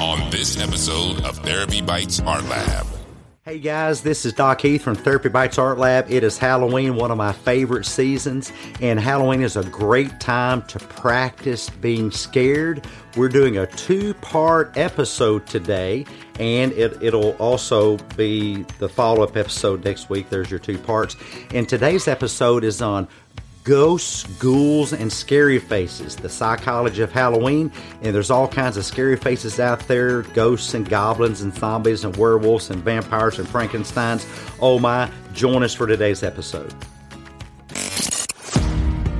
on this episode of Therapy Bites Art Lab. Hey guys, this is Doc Heath from Therapy Bites Art Lab. It is Halloween, one of my favorite seasons, and Halloween is a great time to practice being scared. We're doing a two part episode today, and it, it'll also be the follow up episode next week. There's your two parts. And today's episode is on ghosts, ghouls, and scary faces, the psychology of Halloween. And there's all kinds of scary faces out there ghosts and goblins and zombies and werewolves and vampires and Frankensteins. Oh my, join us for today's episode.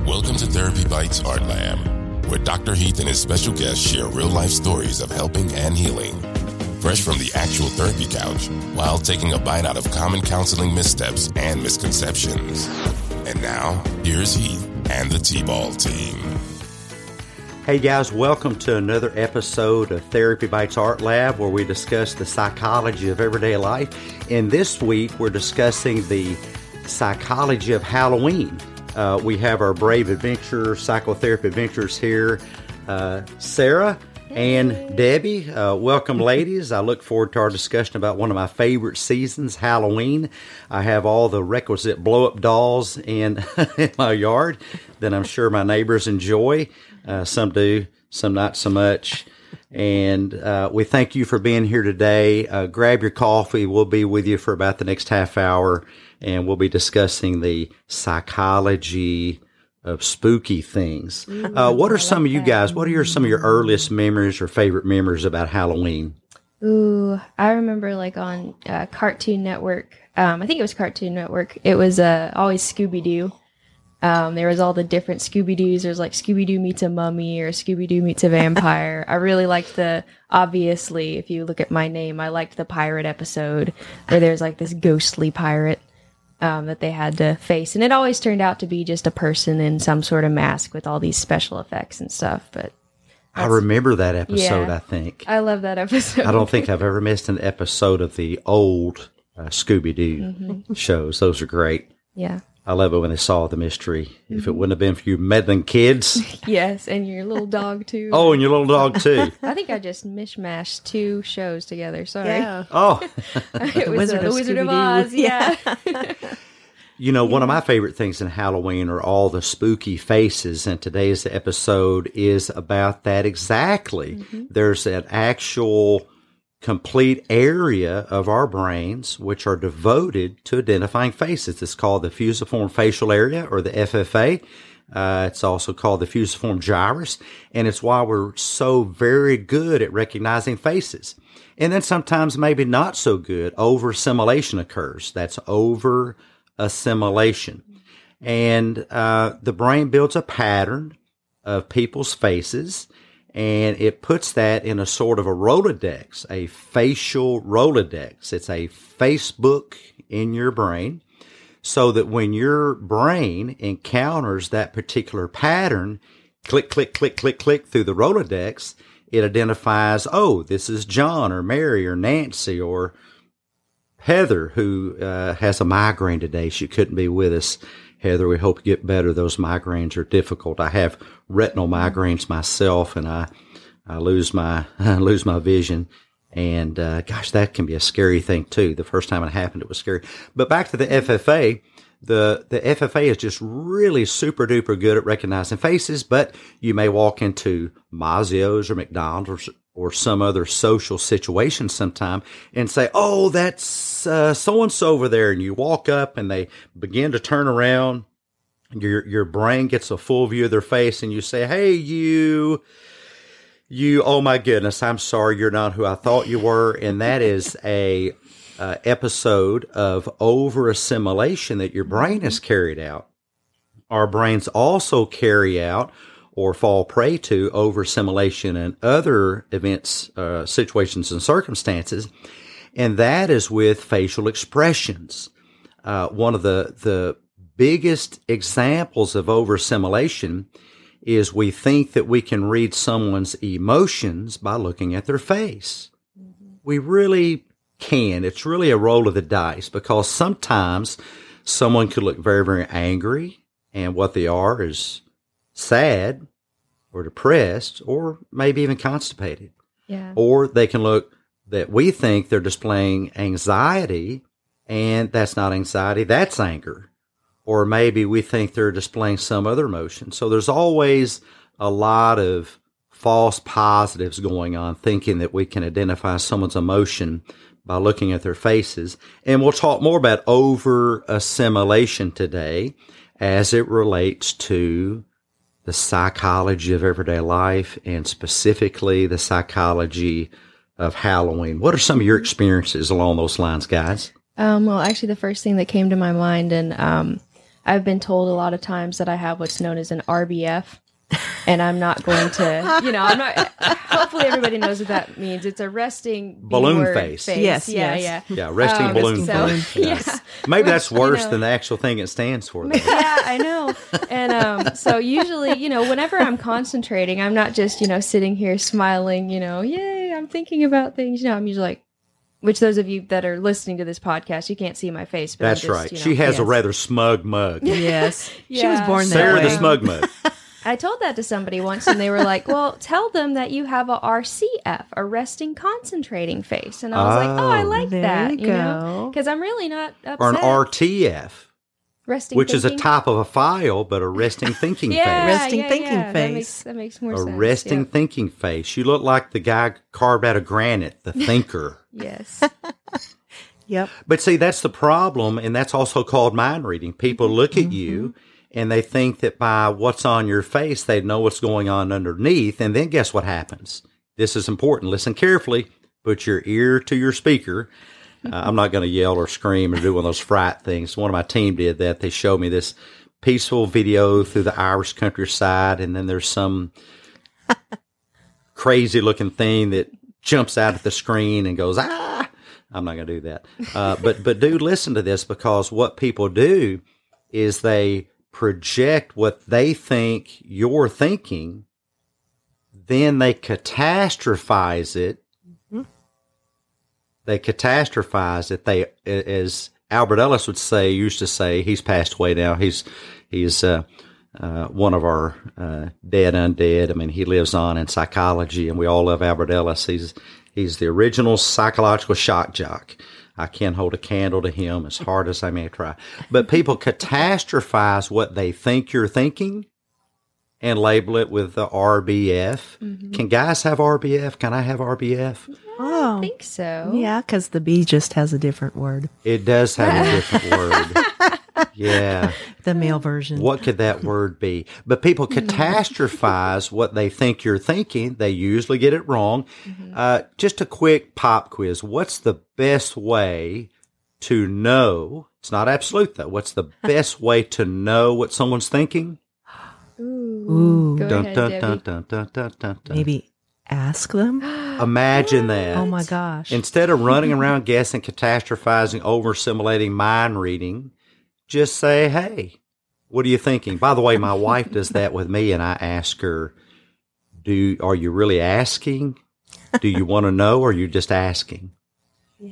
Welcome to Therapy Bites Art Lab, where Dr. Heath and his special guests share real life stories of helping and healing. Fresh from the actual therapy couch, while taking a bite out of common counseling missteps and misconceptions. And now, here's Heath and the T Ball team. Hey guys, welcome to another episode of Therapy Bites Art Lab where we discuss the psychology of everyday life. And this week we're discussing the psychology of Halloween. Uh, we have our brave adventure psychotherapy adventures here. Uh, Sarah, and Debbie. Uh, welcome, ladies. I look forward to our discussion about one of my favorite seasons, Halloween. I have all the requisite blow up dolls in, in my yard that I'm sure my neighbors enjoy. Uh, some do, some not so much. And uh, we thank you for being here today. Uh, grab your coffee. We'll be with you for about the next half hour, and we'll be discussing the psychology of spooky things. Uh, what are some of you guys? What are your, some of your earliest memories or favorite memories about Halloween? Ooh, I remember like on uh, Cartoon Network. Um, I think it was Cartoon Network. It was uh, always Scooby Doo. Um, there was all the different Scooby Doo's. There's like Scooby Doo meets a mummy or Scooby Doo meets a vampire. I really liked the obviously, if you look at my name, I liked the pirate episode where there's like this ghostly pirate um, that they had to face, and it always turned out to be just a person in some sort of mask with all these special effects and stuff. But I remember that episode. Yeah. I think I love that episode. I don't think I've ever missed an episode of the old uh, Scooby Doo Mm-hmm. shows. Those are great. yeah. I love it when they solve the mystery. If Mm-hmm. it wouldn't have been for you meddling kids, Yes, and your little dog too. oh, and your little dog too. I think I just mishmashed two shows together. Sorry. Yeah. Oh, it was Wizard uh, the Wizard of Scooby-Doo. Oz. Yeah. You know, one of my favorite things in Halloween are all the spooky faces, and today's episode is about that exactly. There's an actual complete area of our brains which are devoted to identifying faces. It's called the fusiform facial area or the FFA. Uh, it's also called the fusiform gyrus, and it's why we're so very good at recognizing faces. And then sometimes maybe not so good. Over assimilation occurs. That's over assimilation. And uh, the brain builds a pattern of people's faces and it puts that in a sort of a Rolodex, a facial Rolodex. It's a Facebook in your brain so that when your brain encounters that particular pattern, click, click, click, click, click through the Rolodex, it identifies, oh, this is John or Mary or Nancy or Heather, who uh, has a migraine today. She couldn't be with us. Heather, we hope you get better. Those migraines are difficult. I have retinal migraines myself, and I, I lose my I lose my vision. And uh, gosh, that can be a scary thing too. The first time it happened, it was scary. But back to the FFA, the the FFA is just really super duper good at recognizing faces. But you may walk into Mazzio's or McDonald's or, some other social situation sometime and say, "Oh, that's so and so over there," and you walk up and they begin to turn around. Your your brain gets a full view of their face, and you say, "Hey, you." you oh my goodness i'm sorry you're not who i thought you were and that is a uh, episode of over assimilation that your brain has carried out our brains also carry out or fall prey to over assimilation and other events uh, situations and circumstances and that is with facial expressions uh, one of the the biggest examples of over assimilation is we think that we can read someone's emotions by looking at their face. We really can. It's really a roll of the dice because sometimes someone could look very, very angry and what they are is sad or depressed or maybe even constipated. Yeah. Or they can look that we think they're displaying anxiety, and that's not anxiety, that's anger. Or maybe we think they're displaying some other emotion. So there's always a lot of false positives going on, thinking that we can identify someone's emotion by looking at their faces. And we'll talk more about over assimilation today as it relates to the psychology of everyday life and specifically the psychology of Halloween. What are some of your experiences along those lines, guys? Um, well, actually, the first thing that came to my mind, and um, I've been told a lot of times that I have what's known as an RBF, and I'm not going to, you know, I'm not. Hopefully, everybody knows what that means. It's a resting Balloon B-word face. Yes, yeah, yes. yeah. Yeah, resting Um, balloon. so- face. yeah. Maybe that's Which, you worse know- than the actual thing it stands for. though. yeah, I know. And um, so usually, you know, whenever I'm concentrating, I'm not just, you know, sitting here smiling, you know, yay, I'm thinking about things. You know, I'm usually like, which those of you that are listening to this podcast, you can't see my face. But That's just, right. you know- she has a rather smug mug. Yes. She was Yeah. born that Sarah way. the smug mug. I told that to somebody once, and they were like, "Well, tell them that you have a RCF, a resting concentrating face." And I was like, "Oh, I Oh. like There that, you you know, because I'm really not upset." Or an RTF, resting, which is a thinking. top of a file, but a resting thinking yeah, face. Resting yeah, thinking yeah. That makes, face. that makes more A sense. A resting Yep. thinking face. You look like the guy carved out of granite, the thinker. Yes. Yep. But see, that's the problem, and that's also called mind reading. People look at you Mm-hmm. And they think that by what's on your face, they know what's going on underneath. And then guess what happens? This is important. Listen carefully. Put your ear to your speaker. Uh, I'm not going to yell or scream or do one of those fright things. One of my team did that. They showed me this peaceful video through the Irish countryside, and then there's some crazy looking thing that jumps out at the screen and goes ah. I'm not going to do that. Uh, but but do listen to this because what people do is they project what they think you're thinking, then they catastrophize it. They catastrophize it. They, as Albert Ellis would say, used to say, he's passed away now. He's he's uh, uh, one of our uh, dead undead. I mean, he lives on in psychology, and we all love Albert Ellis. He's he's the original psychological shock jock. I can't hold a candle to him as hard as I may try. But people catastrophize what they think you're thinking and label it with the RBF. Mm-hmm. Can guys have RBF? Can I have RBF? I Oh. think so. Yeah, because the B just has a different word. It does have a different word. Yeah. The male version. What could that word be? But people catastrophize what they think you're thinking. They usually get it wrong. Uh, just a quick pop quiz. What's the best way to know? It's not absolute though. What's the best way to know what someone's thinking? Ooh. Maybe ask them. Imagine that. Oh my gosh. Instead of running around guessing, catastrophizing, over assimilating, mind reading, just say, hey, what are you thinking? By the way, my wife does that with me, and I ask her, do are you really asking? Do you want to know, or are you just asking?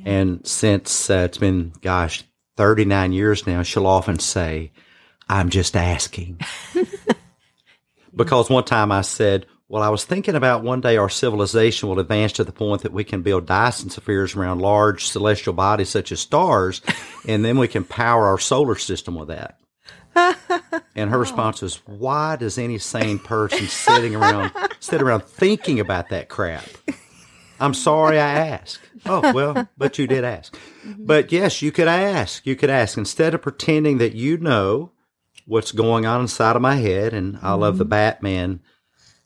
And since uh, it's been, gosh, 39 years now, she'll often say, I'm just asking. because one time I said, well, I was thinking about one day our civilization will advance to the point that we can build Dyson spheres around large celestial bodies such as stars, and then we can power our solar system with that. And her response was, "Why does any sane person sitting around sit around thinking about that crap?" I'm sorry I asked. Oh well, but you did ask. Mm-hmm. But yes, you could ask. You could ask instead of pretending that you know what's going on inside of my head. And I love the mm-hmm. Batman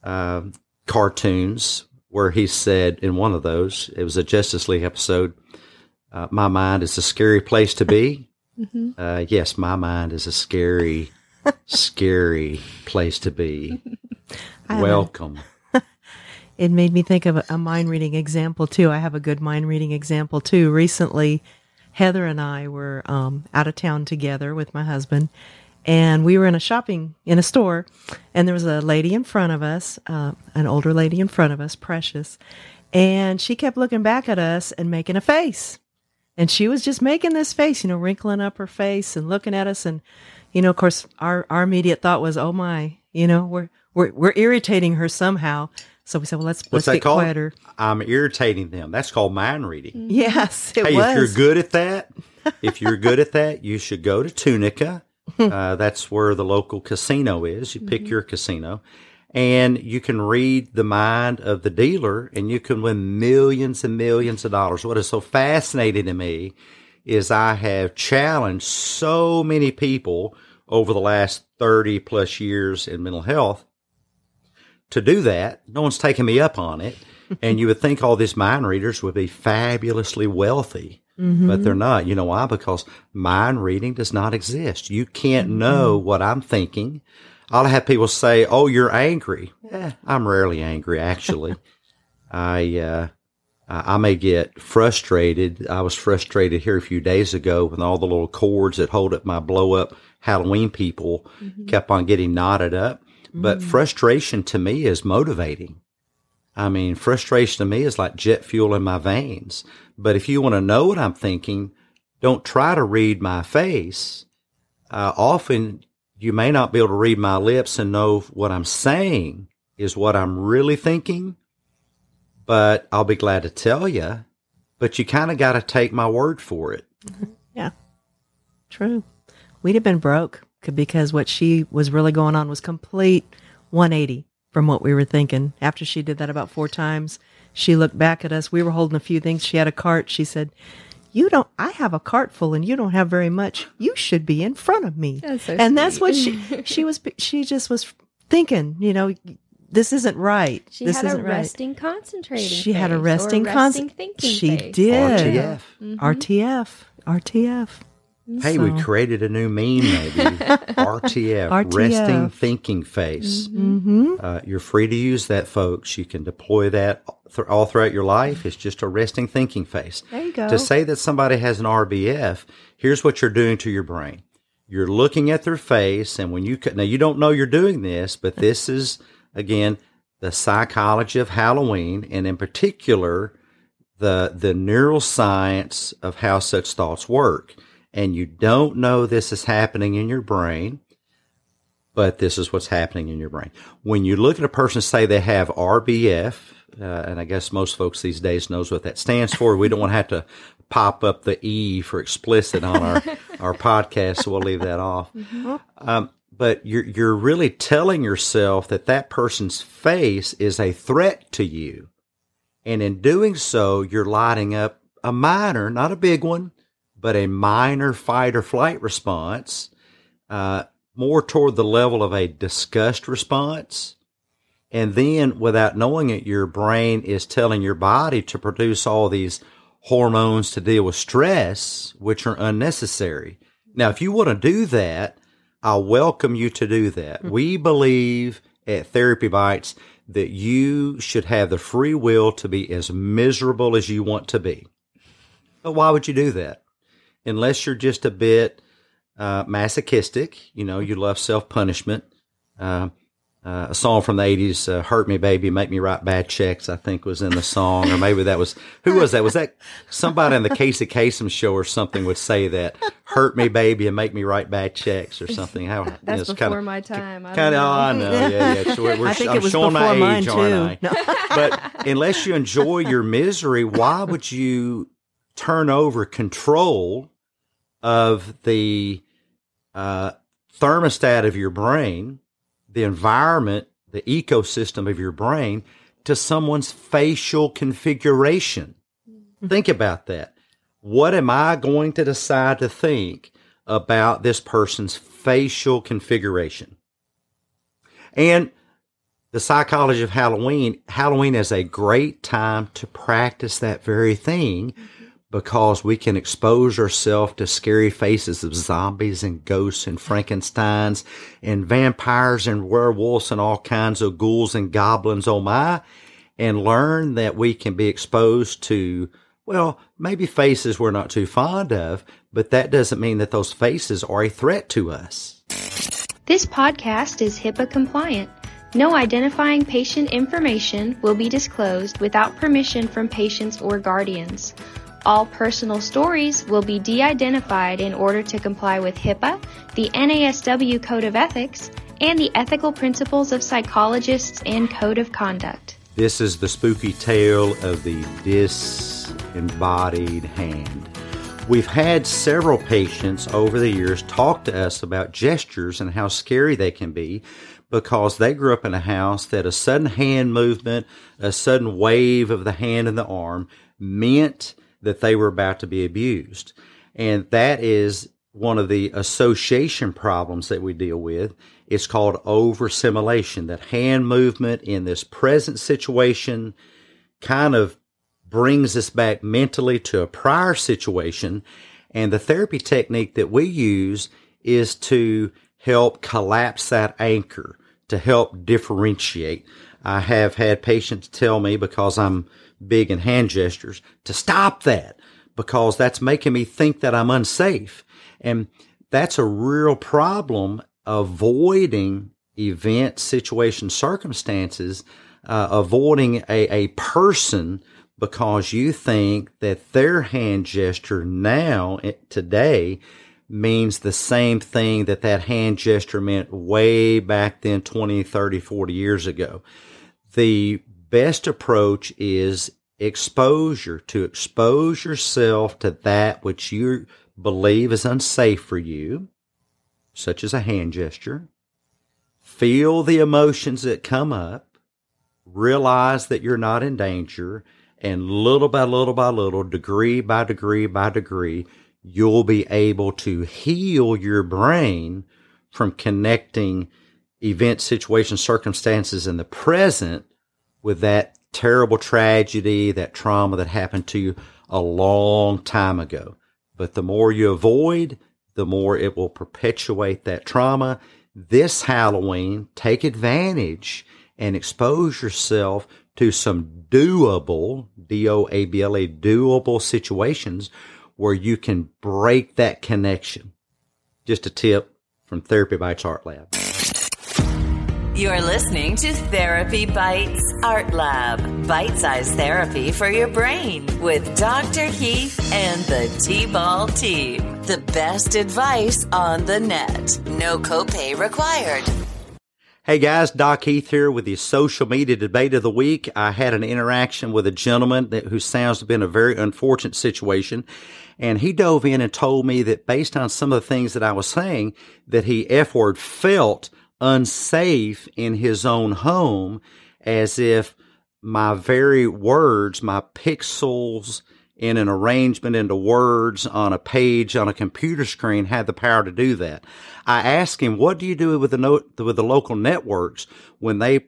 uh, cartoons where he said in one of those, it was a Justice League episode. Uh, my mind is a scary place to be. Uh, yes, my mind is a scary, scary place to be. a- Welcome. it made me think of a, a mind reading example too. I have a good mind reading example too. Recently, Heather and I were um, out of town together with my husband, and we were in a shopping in a store, and there was a lady in front of us, uh, an older lady in front of us, Precious, and she kept looking back at us and making a face. And she was just making this face, you know, wrinkling up her face and looking at us. And, you know, of course, our, our immediate thought was, oh my, you know, we're, we're, we're irritating her somehow. So we said, well, let's What's let's that get called? quieter. I'm irritating them. That's called mind reading. Yes, it hey, was. if you're good at that, if you're good at that, you should go to Tunica. Uh, that's where the local casino is. You pick your casino, and you can read the mind of the dealer, and you can win millions and millions of dollars. What is so fascinating to me is I have challenged so many people over the last 30 plus years in mental health to do that. No one's taken me up on it. and you would think all these mind readers would be fabulously wealthy, but they're not. You know why? Because mind reading does not exist. You can't know what I'm thinking. I'll have people say, "Oh, you're angry." Eh, I'm rarely angry, actually. I uh, I I may get frustrated. I was frustrated here a few days ago when all the little cords that hold up my blow up Halloween people kept on getting knotted up. But frustration to me is motivating. I mean, frustration to me is like jet fuel in my veins. But if you want to know what I'm thinking, don't try to read my face. Uh, often you may not be able to read my lips and know what I'm saying is what I'm really thinking, but I'll be glad to tell you. But you kind of got to take my word for it. Yeah, true. We'd have been broke because what she was really going on was complete 180 from what we were thinking. After she did that about four times, she looked back at us. We were holding a few things. She had a cart. She said, "You don't. I have a cart full, and you don't have very much. You should be in front of me." That's so and that's what she she was. She just was thinking. You know, this isn't right. She this had a isn't right. resting concentrating. She had a face or resting resting concent- thinking. She face. did. RTF. Mm-hmm. RTF. RTF. Hey, we created a new meme, maybe. RTF, RTF. resting thinking face. Mm-hmm. Uh, you're free to use that, folks. You can deploy that th- all throughout your life. It's just a resting thinking face. There you go. To say that somebody has an RBF, here's what you're doing to your brain. You're looking at their face, and when you now you don't know you're doing this, but this is again the psychology of Halloween, and in particular the the neuroscience of how such thoughts work. And you don't know this is happening in your brain, but this is what's happening in your brain. When you look at a person say they have RBF, uh, and I guess most folks these days knows what that stands for. We don't want to have to pop up the E for explicit on our our podcast, so we'll leave that off. Um, but you're you're really telling yourself that that person's face is a threat to you, and in doing so, you're lighting up a minor, not a big one, but a minor fight or flight response, uh, more toward the level of a disgust response. And then, without knowing it, your brain is telling your body to produce all these hormones to deal with stress, which are unnecessary. Now, if you want to do that, I welcome you to do that. We believe at Therapy Bites that you should have the free will to be as miserable as you want to be. But why would you do that? Unless you're just a bit uh, masochistic, you know, you love self punishment. Uh, uh, a song from the 80s, uh, Hurt Me Baby, Make Me Write Bad Checks, I think was in the song. Or maybe that was, who was that? Was that somebody on the Casey Kasem show or something would say that? Hurt me, baby, and make me write bad checks or something. How That's you know, before kinda- my time. Kind of, know. I know, yeah, yeah. So we're, we're, I think I'm it was showing before my age, too. aren't I? No. but unless you enjoy your misery, why would you turn over control of the uh, thermostat of your brain, the environment, the ecosystem of your brain to someone's facial configuration? Think about that. What am I going to decide to think about this person's facial configuration? And the psychology of Halloween, Halloween is a great time to practice that very thing because we can expose ourselves to scary faces of zombies and ghosts and Frankensteins and vampires and werewolves and all kinds of ghouls and goblins, oh my, and learn that we can be exposed to, well, maybe faces we're not too fond of, but that doesn't mean that those faces are a threat to us. This podcast is HIPAA compliant. No identifying patient information will be disclosed without permission from patients or guardians. All personal stories will be de identified in order to comply with HIPAA, the NASW Code of Ethics, and the ethical principles of psychologists and Code of Conduct. This is the spooky tale of the disembodied hand. We've had several patients over the years talk to us about gestures and how scary they can be because they grew up in a house that a sudden hand movement, a sudden wave of the hand and the arm meant that they were about to be abused. And that is one of the association problems that we deal with. It's called over assimilation. That hand movement in this present situation kind of brings us back mentally to a prior situation. And the therapy technique that we use is to help collapse that anchor, to help differentiate. I have had patients tell me because I'm big and hand gestures to stop that because that's making me think that I'm unsafe. And that's a real problem avoiding event, situation, circumstances, uh, avoiding a, a person because you think that their hand gesture now, eh, today, means the same thing that that hand gesture meant way back then 20, 30, 40 years ago. The best approach is exposure to expose yourself to that which you believe is unsafe for you, such as a hand gesture. Feel the emotions that come up. Realize that you're not in danger. And little by little by little, degree by degree by degree, you'll be able to heal your brain from connecting event, situations, circumstances in the present with that terrible tragedy, that trauma that happened to you a long time ago. But the more you avoid, the more it will perpetuate that trauma. This Halloween, take advantage and expose yourself to some doable, D O A B L A, doable situations where you can break that connection. Just a tip from Therapy Bites Art Lab. You're listening to Therapy Bites Art Lab, bite sized therapy for your brain with Dr. Heath and the T Ball team. The best advice on the net. No copay required. Hey guys, Doc Heath here with the social media debate of the week. I had an interaction with a gentleman that, who sounds to have been a very unfortunate situation. And he dove in and told me that based on some of the things that I was saying, that he F word felt unsafe in his own home as if my very words, my pixels in an arrangement into words on a page on a computer screen had the power to do that. I asked him, what do you do with the note, with the local networks when they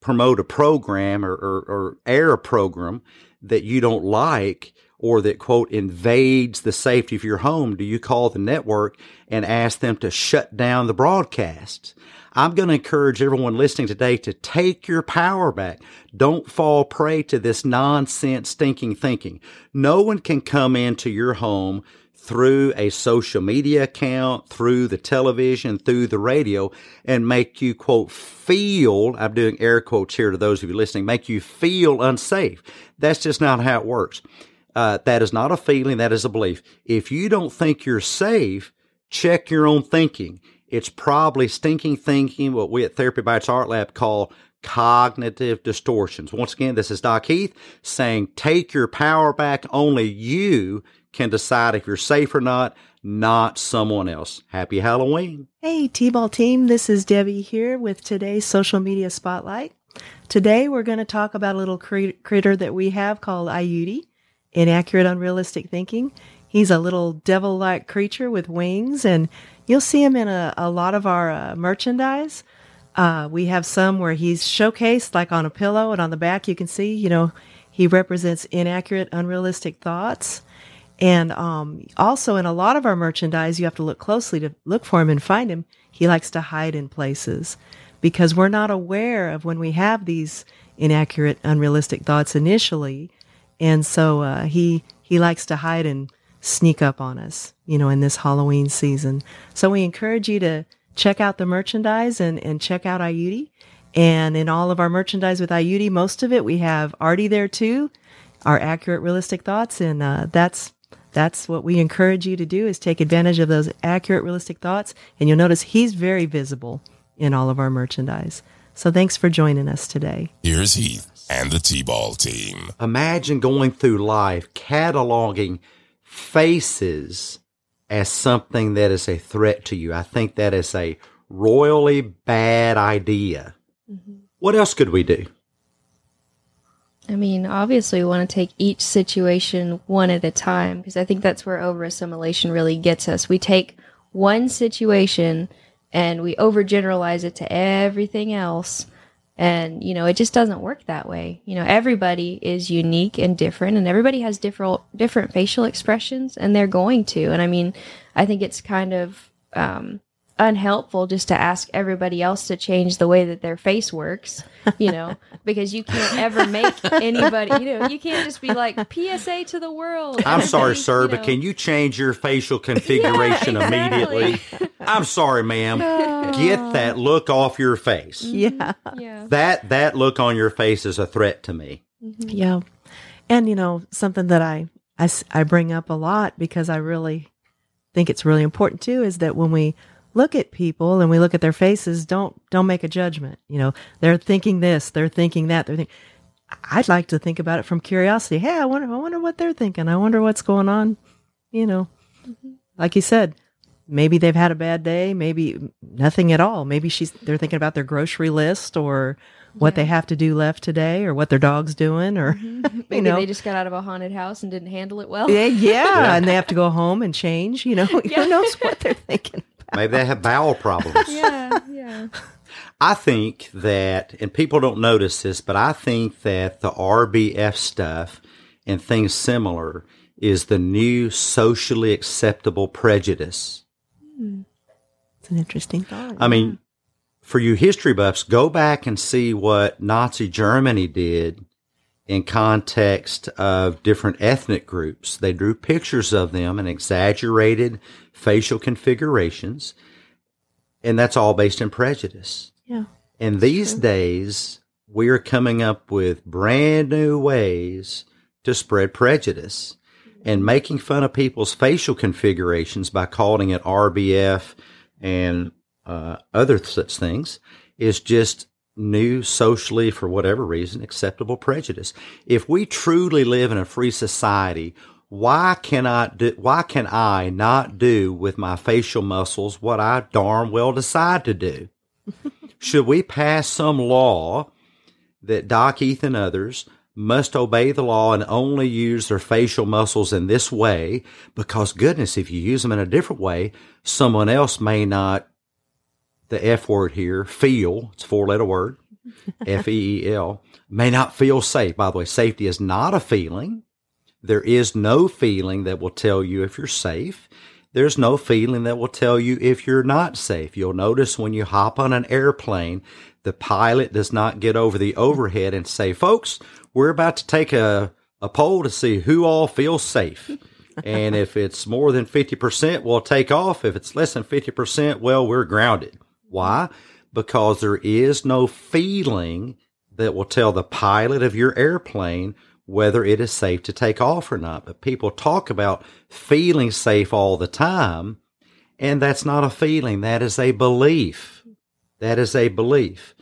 promote a program or, or, or air a program that you don't like? Or that quote invades the safety of your home, do you call the network and ask them to shut down the broadcast? I'm going to encourage everyone listening today to take your power back. Don't fall prey to this nonsense stinking thinking. No one can come into your home through a social media account, through the television, through the radio, and make you, quote, feel, I'm doing air quotes here to those of you listening, make you feel unsafe. That's just not how it works. Uh, that is not a feeling, that is a belief. If you don't think you're safe, check your own thinking. It's probably stinking thinking, what we at Therapy Bites Art Lab call cognitive distortions. Once again, this is Doc Heath saying take your power back. Only you can decide if you're safe or not, not someone else. Happy Halloween. Hey, T Ball team. This is Debbie here with today's social media spotlight. Today, we're going to talk about a little critter that we have called Ayuti inaccurate, unrealistic thinking. He's a little devil like creature with wings, and you'll see him in a, a lot of our uh, merchandise. Uh, we have some where he's showcased like on a pillow, and on the back you can see, you know, he represents inaccurate, unrealistic thoughts. And um, also in a lot of our merchandise, you have to look closely to look for him and find him. He likes to hide in places because we're not aware of when we have these inaccurate, unrealistic thoughts initially and so uh, he he likes to hide and sneak up on us, you know, in this Halloween season. So we encourage you to check out the merchandise and, and check out Ayuti. And in all of our merchandise with Ayuti, most of it we have Artie there too, our accurate, realistic thoughts, and uh, that's that's what we encourage you to do is take advantage of those accurate, realistic thoughts. And you'll notice he's very visible in all of our merchandise. So thanks for joining us today. Here's Heath. And the T-Ball team. Imagine going through life cataloging faces as something that is a threat to you. I think that is a royally bad idea. Mm-hmm. What else could we do? I mean, obviously, we want to take each situation one at a time because I think that's where over assimilation really gets us. We take one situation and we overgeneralize it to everything else. And, you know, it just doesn't work that way. You know, everybody is unique and different and everybody has different, different facial expressions and they're going to. And I mean, I think it's kind of, um, unhelpful just to ask everybody else to change the way that their face works, you know, because you can't ever make anybody, you know, you can't just be like PSA to the world. I'm sorry, sir, you but can you change your facial configuration Yeah, exactly. immediately? I'm sorry, ma'am. Get that look off your face. Mm-hmm. Yeah. Yeah. That that look on your face is a threat to me. Mm-hmm. Yeah. And, you know, something that I, I I bring up a lot because I really think it's really important too is that when we look at people and we look at their faces, don't, don't make a judgment. You know, they're thinking this, they're thinking that, they're thinking, I'd like to think about it from curiosity. Hey, I wonder, I wonder what they're thinking. I wonder what's going on. You know, mm-hmm. like you said, maybe they've had a bad day. Maybe nothing at all. Maybe she's, they're thinking about their grocery list or what they have to do left today or what their dog's doing or, mm-hmm. you Maybe know, they just got out of a haunted house and didn't handle it well. yeah, yeah, and they have to go home and change. You know, who knows what they're thinking? Maybe they have bowel problems. yeah, yeah. I think that, and people don't notice this, but I think that the RBF stuff and things similar is the new socially acceptable prejudice. Hmm. It's an interesting thought. I mean, for you history buffs, go back and see what Nazi Germany did in context of different ethnic groups. They drew pictures of them and exaggerated facial configurations, and that's all based in prejudice. yeah, And these days, we are coming up with brand new ways to spread prejudice and making fun of people's facial configurations by calling it RBF and uh, other such things is just new socially, for whatever reason, acceptable prejudice. If we truly live in a free society, why cannot do, why can I not do with my facial muscles what I darn well decide to do? Should we pass some law that Doc Heath and others must obey the law and only use their facial muscles in this way? Because goodness, if you use them in a different way, someone else may not, the F word here, feel, it's a four letter word, F E E L, may not feel safe. By the way, safety is not a feeling. There is no feeling that will tell you if you're safe. There's no feeling that will tell you if you're not safe. You'll notice when you hop on an airplane, the pilot does not get over the overhead and say, folks, we're about to take a, a poll to see who all feels safe. and if it's more than 50%, we'll take off. If it's less than 50%, well, we're grounded. Why? Because there is no feeling that will tell the pilot of your airplane whether it is safe to take off or not. But people talk about feeling safe all the time, and that's not a feeling. That is a belief. That is a belief.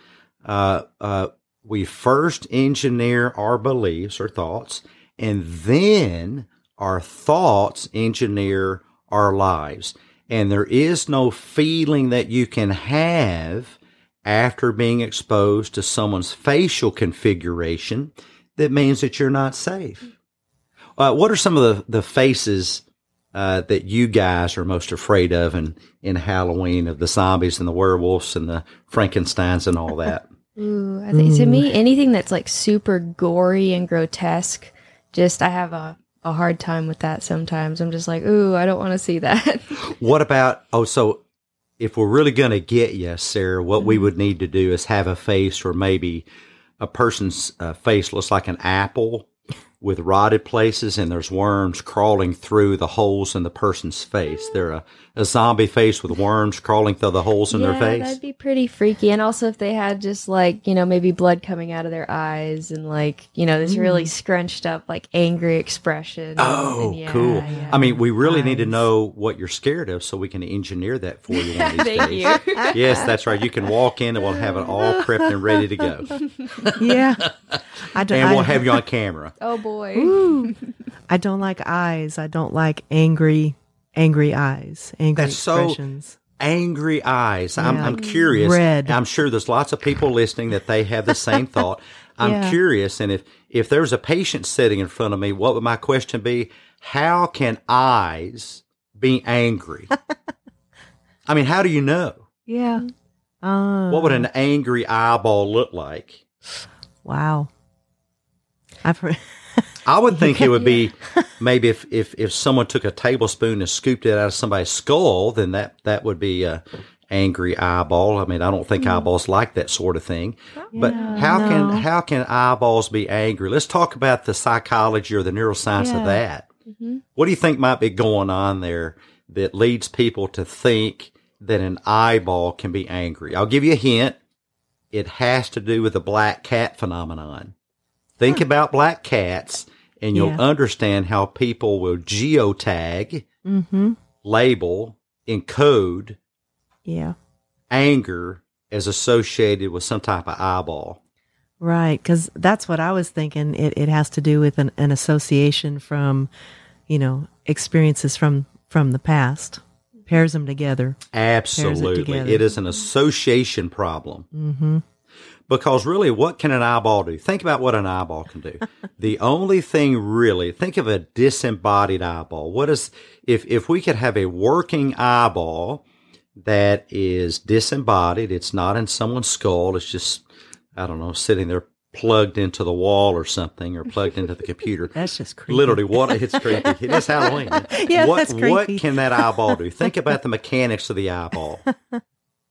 Uh, uh, we first engineer our beliefs or thoughts, and then our thoughts engineer our lives. And there is no feeling that you can have after being exposed to someone's facial configuration that means that you're not safe. Uh, what are some of the, the faces uh, that you guys are most afraid of in, in Halloween of the zombies and the werewolves and the Frankensteins and all that? Ooh, I think to me, anything that's like super gory and grotesque, just I have a, a hard time with that sometimes. I'm just like, ooh, I don't want to see that. what about, oh, so if we're really going to get you, Sarah, what we would need to do is have a face or maybe a person's uh, face looks like an apple with rotted places and there's worms crawling through the holes in the person's face. They're a, a zombie face with worms crawling through the holes in yeah, their face. that'd be pretty freaky. And also, if they had just like you know maybe blood coming out of their eyes and like you know this really mm. scrunched up like angry expression. Oh, And yeah, cool. yeah. I mean, we really need to know what you're scared of so we can engineer that for you one of these Thank days. you. Yes, that's right. You can walk in and we'll have it all prepped and ready to go. yeah, I don't. and we'll I, have you on camera. Oh boy. I don't like eyes. I don't like angry, angry eyes, angry That's so- expressions. Angry eyes. I'm, I'm curious. Red. I'm sure there's lots of people listening that they have the same thought. I'm Yeah. curious, and if if there's a patient sitting in front of me, what would my question be? How can eyes be angry? I mean, how do you know? yeah. Uh, What would an angry eyeball look like? wow. I've heard. I would think it would be maybe if, if, if someone took a tablespoon and scooped it out of somebody's skull, then that, that would be a angry eyeball. I mean, I don't think mm. eyeballs like that sort of thing. But how no. can how can eyeballs be angry? Let's talk about the psychology or the neuroscience of Yeah. that. Mm-hmm. What do you think might be going on there that leads people to think that an eyeball can be angry? I'll give you a hint. It has to do with the black cat phenomenon. Think about black cats and you'll Yeah. understand how people will geotag, Mm-hmm. label, encode Yeah. anger as associated with some type of eyeball. Right, because that's what I was thinking. It it has to do with an, an association from, you know, experiences from from the past. Pairs them together. Absolutely. together. It is an association problem. Mm-hmm. Because really, what can an eyeball do? Think about what an eyeball can do. the only thing really, think of a disembodied eyeball. What is, if, if we could have a working eyeball that is disembodied, it's not in someone's skull, it's just, I don't know, sitting there plugged into the wall or something or plugged into the computer. That's just creepy. Literally, what it's creepy. It is Halloween. Yeah, what, that's What can that eyeball do? Think about the mechanics of the eyeball.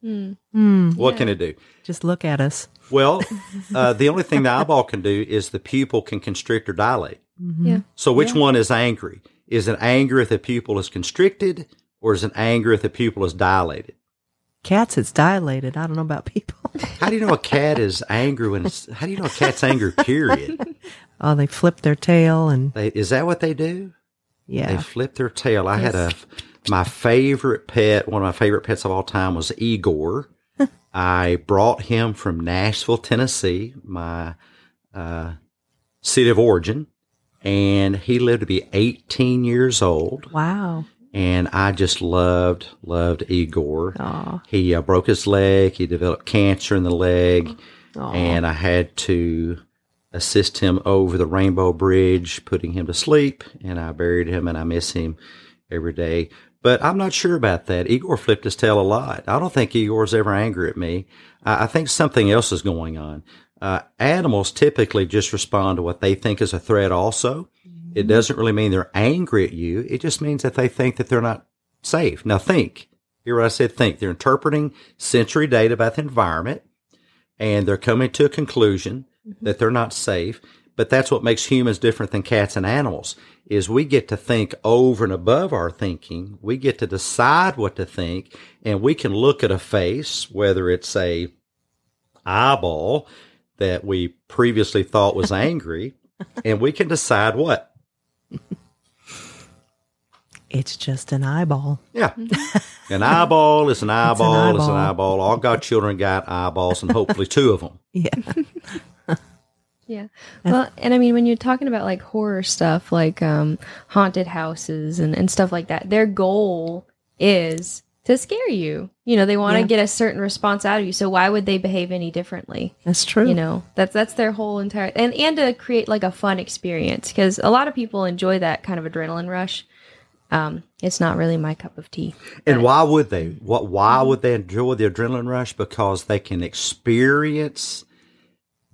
Mm, What can it do? just look at us. Well, uh, the only thing the eyeball can do is the pupil can constrict or dilate. Yeah. So, which one is angry? Is it angry if the pupil is constricted, or is it angry if the pupil is dilated? Cats, it's dilated. I don't know about people. How do you know a cat is angry when it's? How do you know a cat's angry? Period. oh, they flip their tail and They, is that what they do? Yeah. They flip their tail. I had a my favorite pet. One of my favorite pets of all time was Igor. I brought him from Nashville, Tennessee, my uh, city of origin, and he lived to be 18 years old. Wow. And I just loved loved Igor. Aw. He uh, broke his leg. He developed cancer in the leg, and I had to assist him over the Rainbow Bridge, putting him to sleep. And I buried him, and I miss him every day. But I'm not sure about that. Igor flipped his tail a lot. I don't think Igor's ever angry at me. I, I think something else is going on. Uh, animals typically just respond to what they think is a threat. Also, it doesn't really mean they're angry at you. It just means that they think that they're not safe. Now think. Hear what I said? Think. They're interpreting sensory data about the environment and they're coming to a conclusion that they're not safe. But that's what makes humans different than cats and animals is we get to think over and above our thinking. We get to decide what to think and we can look at a face, whether it's a eyeball that we previously thought was angry, and we can decide what? It's just an eyeball. Yeah. An eyeball is an eyeball is an eyeball. eyeball. All godchildren got eyeballs and hopefully two of them. Yeah. Yeah. Well, and I mean, when you're talking about like horror stuff, like um, haunted houses and, and stuff like that, their goal is to scare you. You know, they want to Yeah. get a certain response out of you. So why would they behave any differently? That's true. You know, that's that's their whole entire and and to create like a fun experience because a lot of people enjoy that kind of adrenaline rush. Um, it's not really my cup of tea. And why would they? What? Why would they enjoy the adrenaline rush? Because they can experience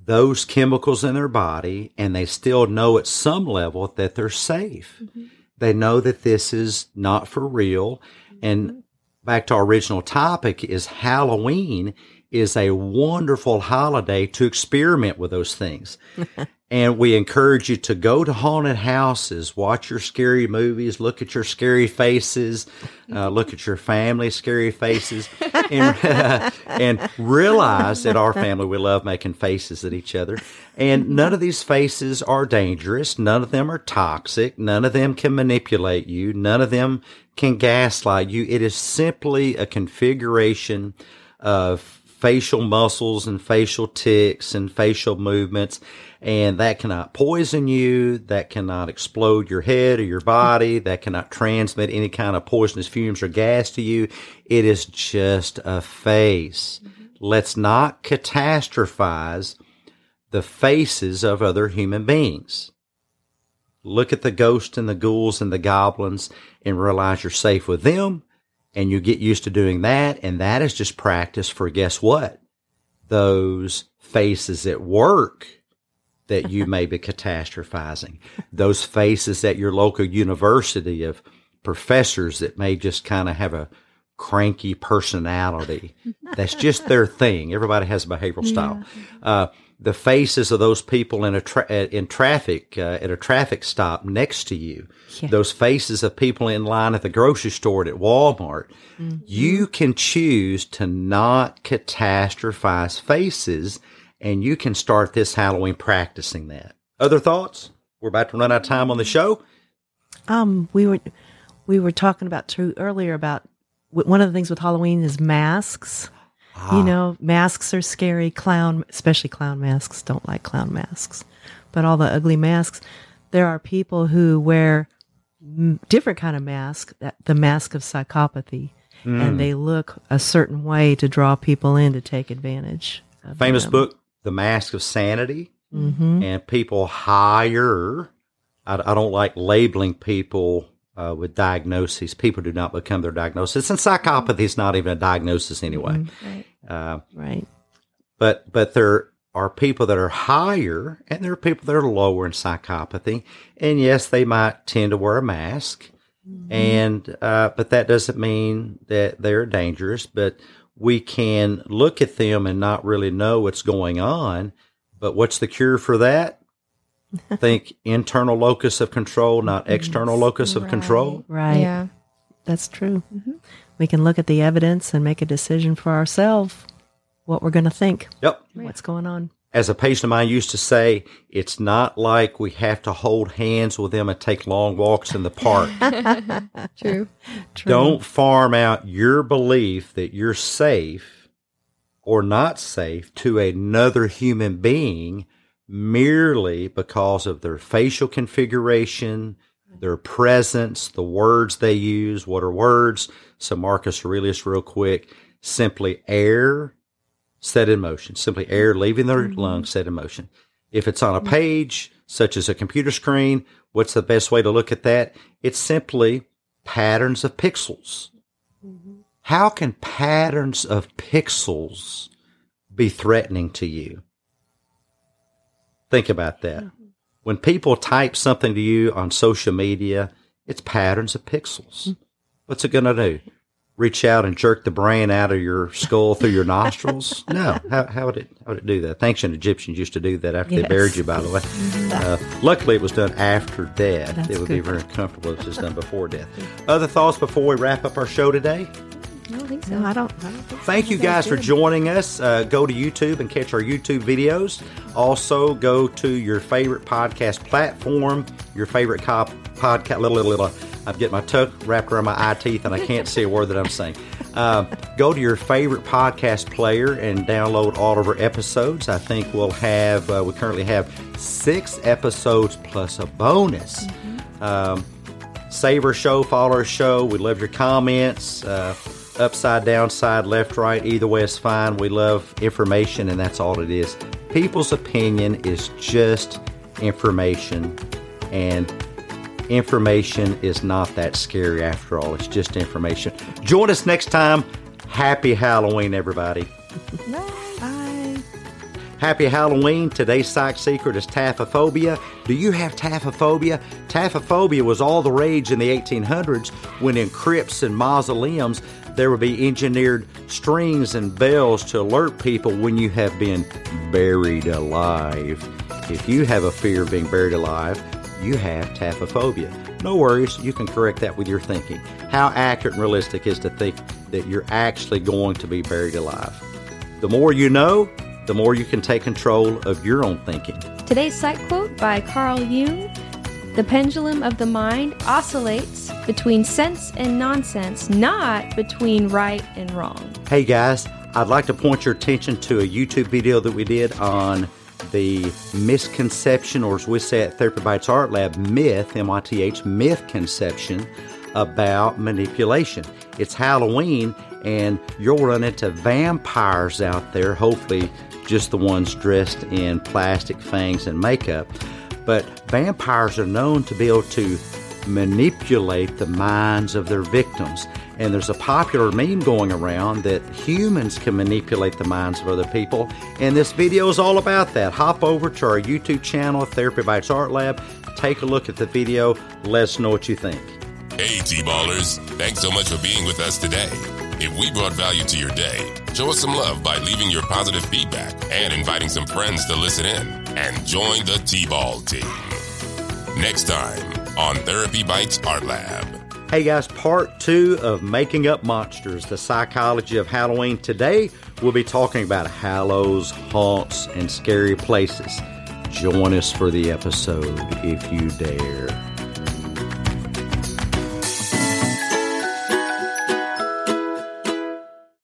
those chemicals in their body, and they still know at some level that they're safe. Mm-hmm. They know that this is not for real. Mm-hmm. And back to our original topic is Halloween is a wonderful holiday to experiment with those things. And we encourage you to go to haunted houses, watch your scary movies, look at your scary faces, uh, look at your family scary faces, and, and realize that our family, we love making faces at each other. And none of these faces are dangerous. None of them are toxic. None of them can manipulate you. None of them can gaslight you. It is simply a configuration of facial muscles and facial tics and facial movements. And that cannot poison you. That cannot explode your head or your body. That cannot transmit any kind of poisonous fumes or gas to you. It is just a face. Let's not catastrophize the faces of other human beings. Look at the ghosts and the ghouls and the goblins and realize you're safe with them and you get used to doing that. And that is just practice for guess what? Those faces at work that you may be catastrophizing. Those faces at your local university of professors that may just kind of have a cranky personality. That's just their thing. Everybody has a behavioral style. Uh, the faces of those people in a tra- in traffic uh, at a traffic stop next to you, Yeah. those faces of people in line at the grocery store at Walmart. You can choose to not catastrophize faces, and you can start this Halloween practicing that. Other thoughts? We're about to run out of time on the show. Um, we were we were talking about too earlier about one of the things with Halloween is masks. You know, masks are scary. Clown, especially clown masks, don't like clown masks. But all the ugly masks, there are people who wear m- different kind of mask, that the mask of psychopathy, and they look a certain way to draw people in to take advantage. Of Famous them. book, The Mask of Sanity. Mm-hmm. and people hire. I, I don't like labeling people uh, with diagnoses. People do not become their diagnosis, and psychopathy is not even a diagnosis anyway. Right. Uh, Right. but but there are people that are higher, and there are people that are lower in psychopathy. And yes, they might tend to wear a mask, and uh, but that doesn't mean that they're dangerous. But we can look at them and not really know what's going on. But what's the cure for that? Think internal locus of control, not external locus of control. Right. Yeah. That's true. Mm-hmm. We can look at the evidence and make a decision for ourselves what we're going to think, Yep. what's going on. as a patient of mine used to say, it's not like we have to hold hands with them and take long walks in the park. True. True. Don't farm out your belief that you're safe or not safe to another human being merely because of their facial configuration, their presence, the words they use. What are words? So Marcus Aurelius, real quick, simply air set in motion. Simply air leaving their mm-hmm. lungs set in motion. If it's on a mm-hmm. page, such as a computer screen, what's the best way to look at that? It's simply patterns of pixels. Mm-hmm. How can patterns of pixels be threatening to you? Think about that. When people type something to you on social media, it's patterns of pixels. What's it going to do? Reach out and jerk the brain out of your skull through your nostrils? No. How, how would it how would it do that? Ancient Egyptians used to do that after they buried you. By the way, uh, luckily it was done after death. That's it would be very uncomfortable if it was done before death. Other thoughts before we wrap up our show today? I don't think so. No, I don't. I don't think so. Thank you guys for joining us. Uh, go to YouTube and catch our YouTube videos. Also, go to your favorite podcast platform, your favorite cop podcast. Little, little, little. I'm getting my tuck wrapped around my eye teeth and I can't see a word that I'm saying. Uh, go to your favorite podcast player and download all of our episodes. I think we'll have, uh, we currently have six episodes plus a bonus. Um, save our show, follow our show. We love your comments. Uh, upside, down, side left, right, either way is fine. We love information, and that's all it is. People's opinion is just information, and information is not that scary after all. It's just information. Join us next time. Happy Halloween, everybody. Bye. Happy Halloween. Today's psych secret is taphophobia. Do you have taphophobia? Taphophobia was all the rage in the 1800s when in crypts and mausoleums there will be engineered strings and bells to alert people when you have been buried alive. If you have a fear of being buried alive, you have taphophobia. No worries, you can correct that with your thinking. How accurate and realistic is to think that you're actually going to be buried alive? The more you know, the more you can take control of your own thinking. Today's psych quote by Carl Jung The pendulum of the mind oscillates between sense and nonsense, not between right and wrong. Hey guys, I'd like to point your attention to a YouTube video that we did on the misconception, or as we say at Therapy Bites Art Lab, myth, M I T H, myth conception about manipulation. It's Halloween, and you'll run into vampires out there, hopefully, just the ones dressed in plastic fangs and makeup. But vampires are known to be able to manipulate the minds of their victims. And there's a popular meme going around that humans can manipulate the minds of other people. And this video is all about that. Hop over to our YouTube channel, Therapy Bites Art Lab. Take a look at the video. Let us know what you think. Hey, T Ballers, thanks so much for being with us today. If we brought value to your day, show us some love by leaving your positive feedback and inviting some friends to listen in and join the T Ball team. Next time on Therapy Bites Art Lab. Hey guys, part two of Making Up Monsters, the psychology of Halloween. Today, we'll be talking about hallows, haunts, and scary places. Join us for the episode if you dare.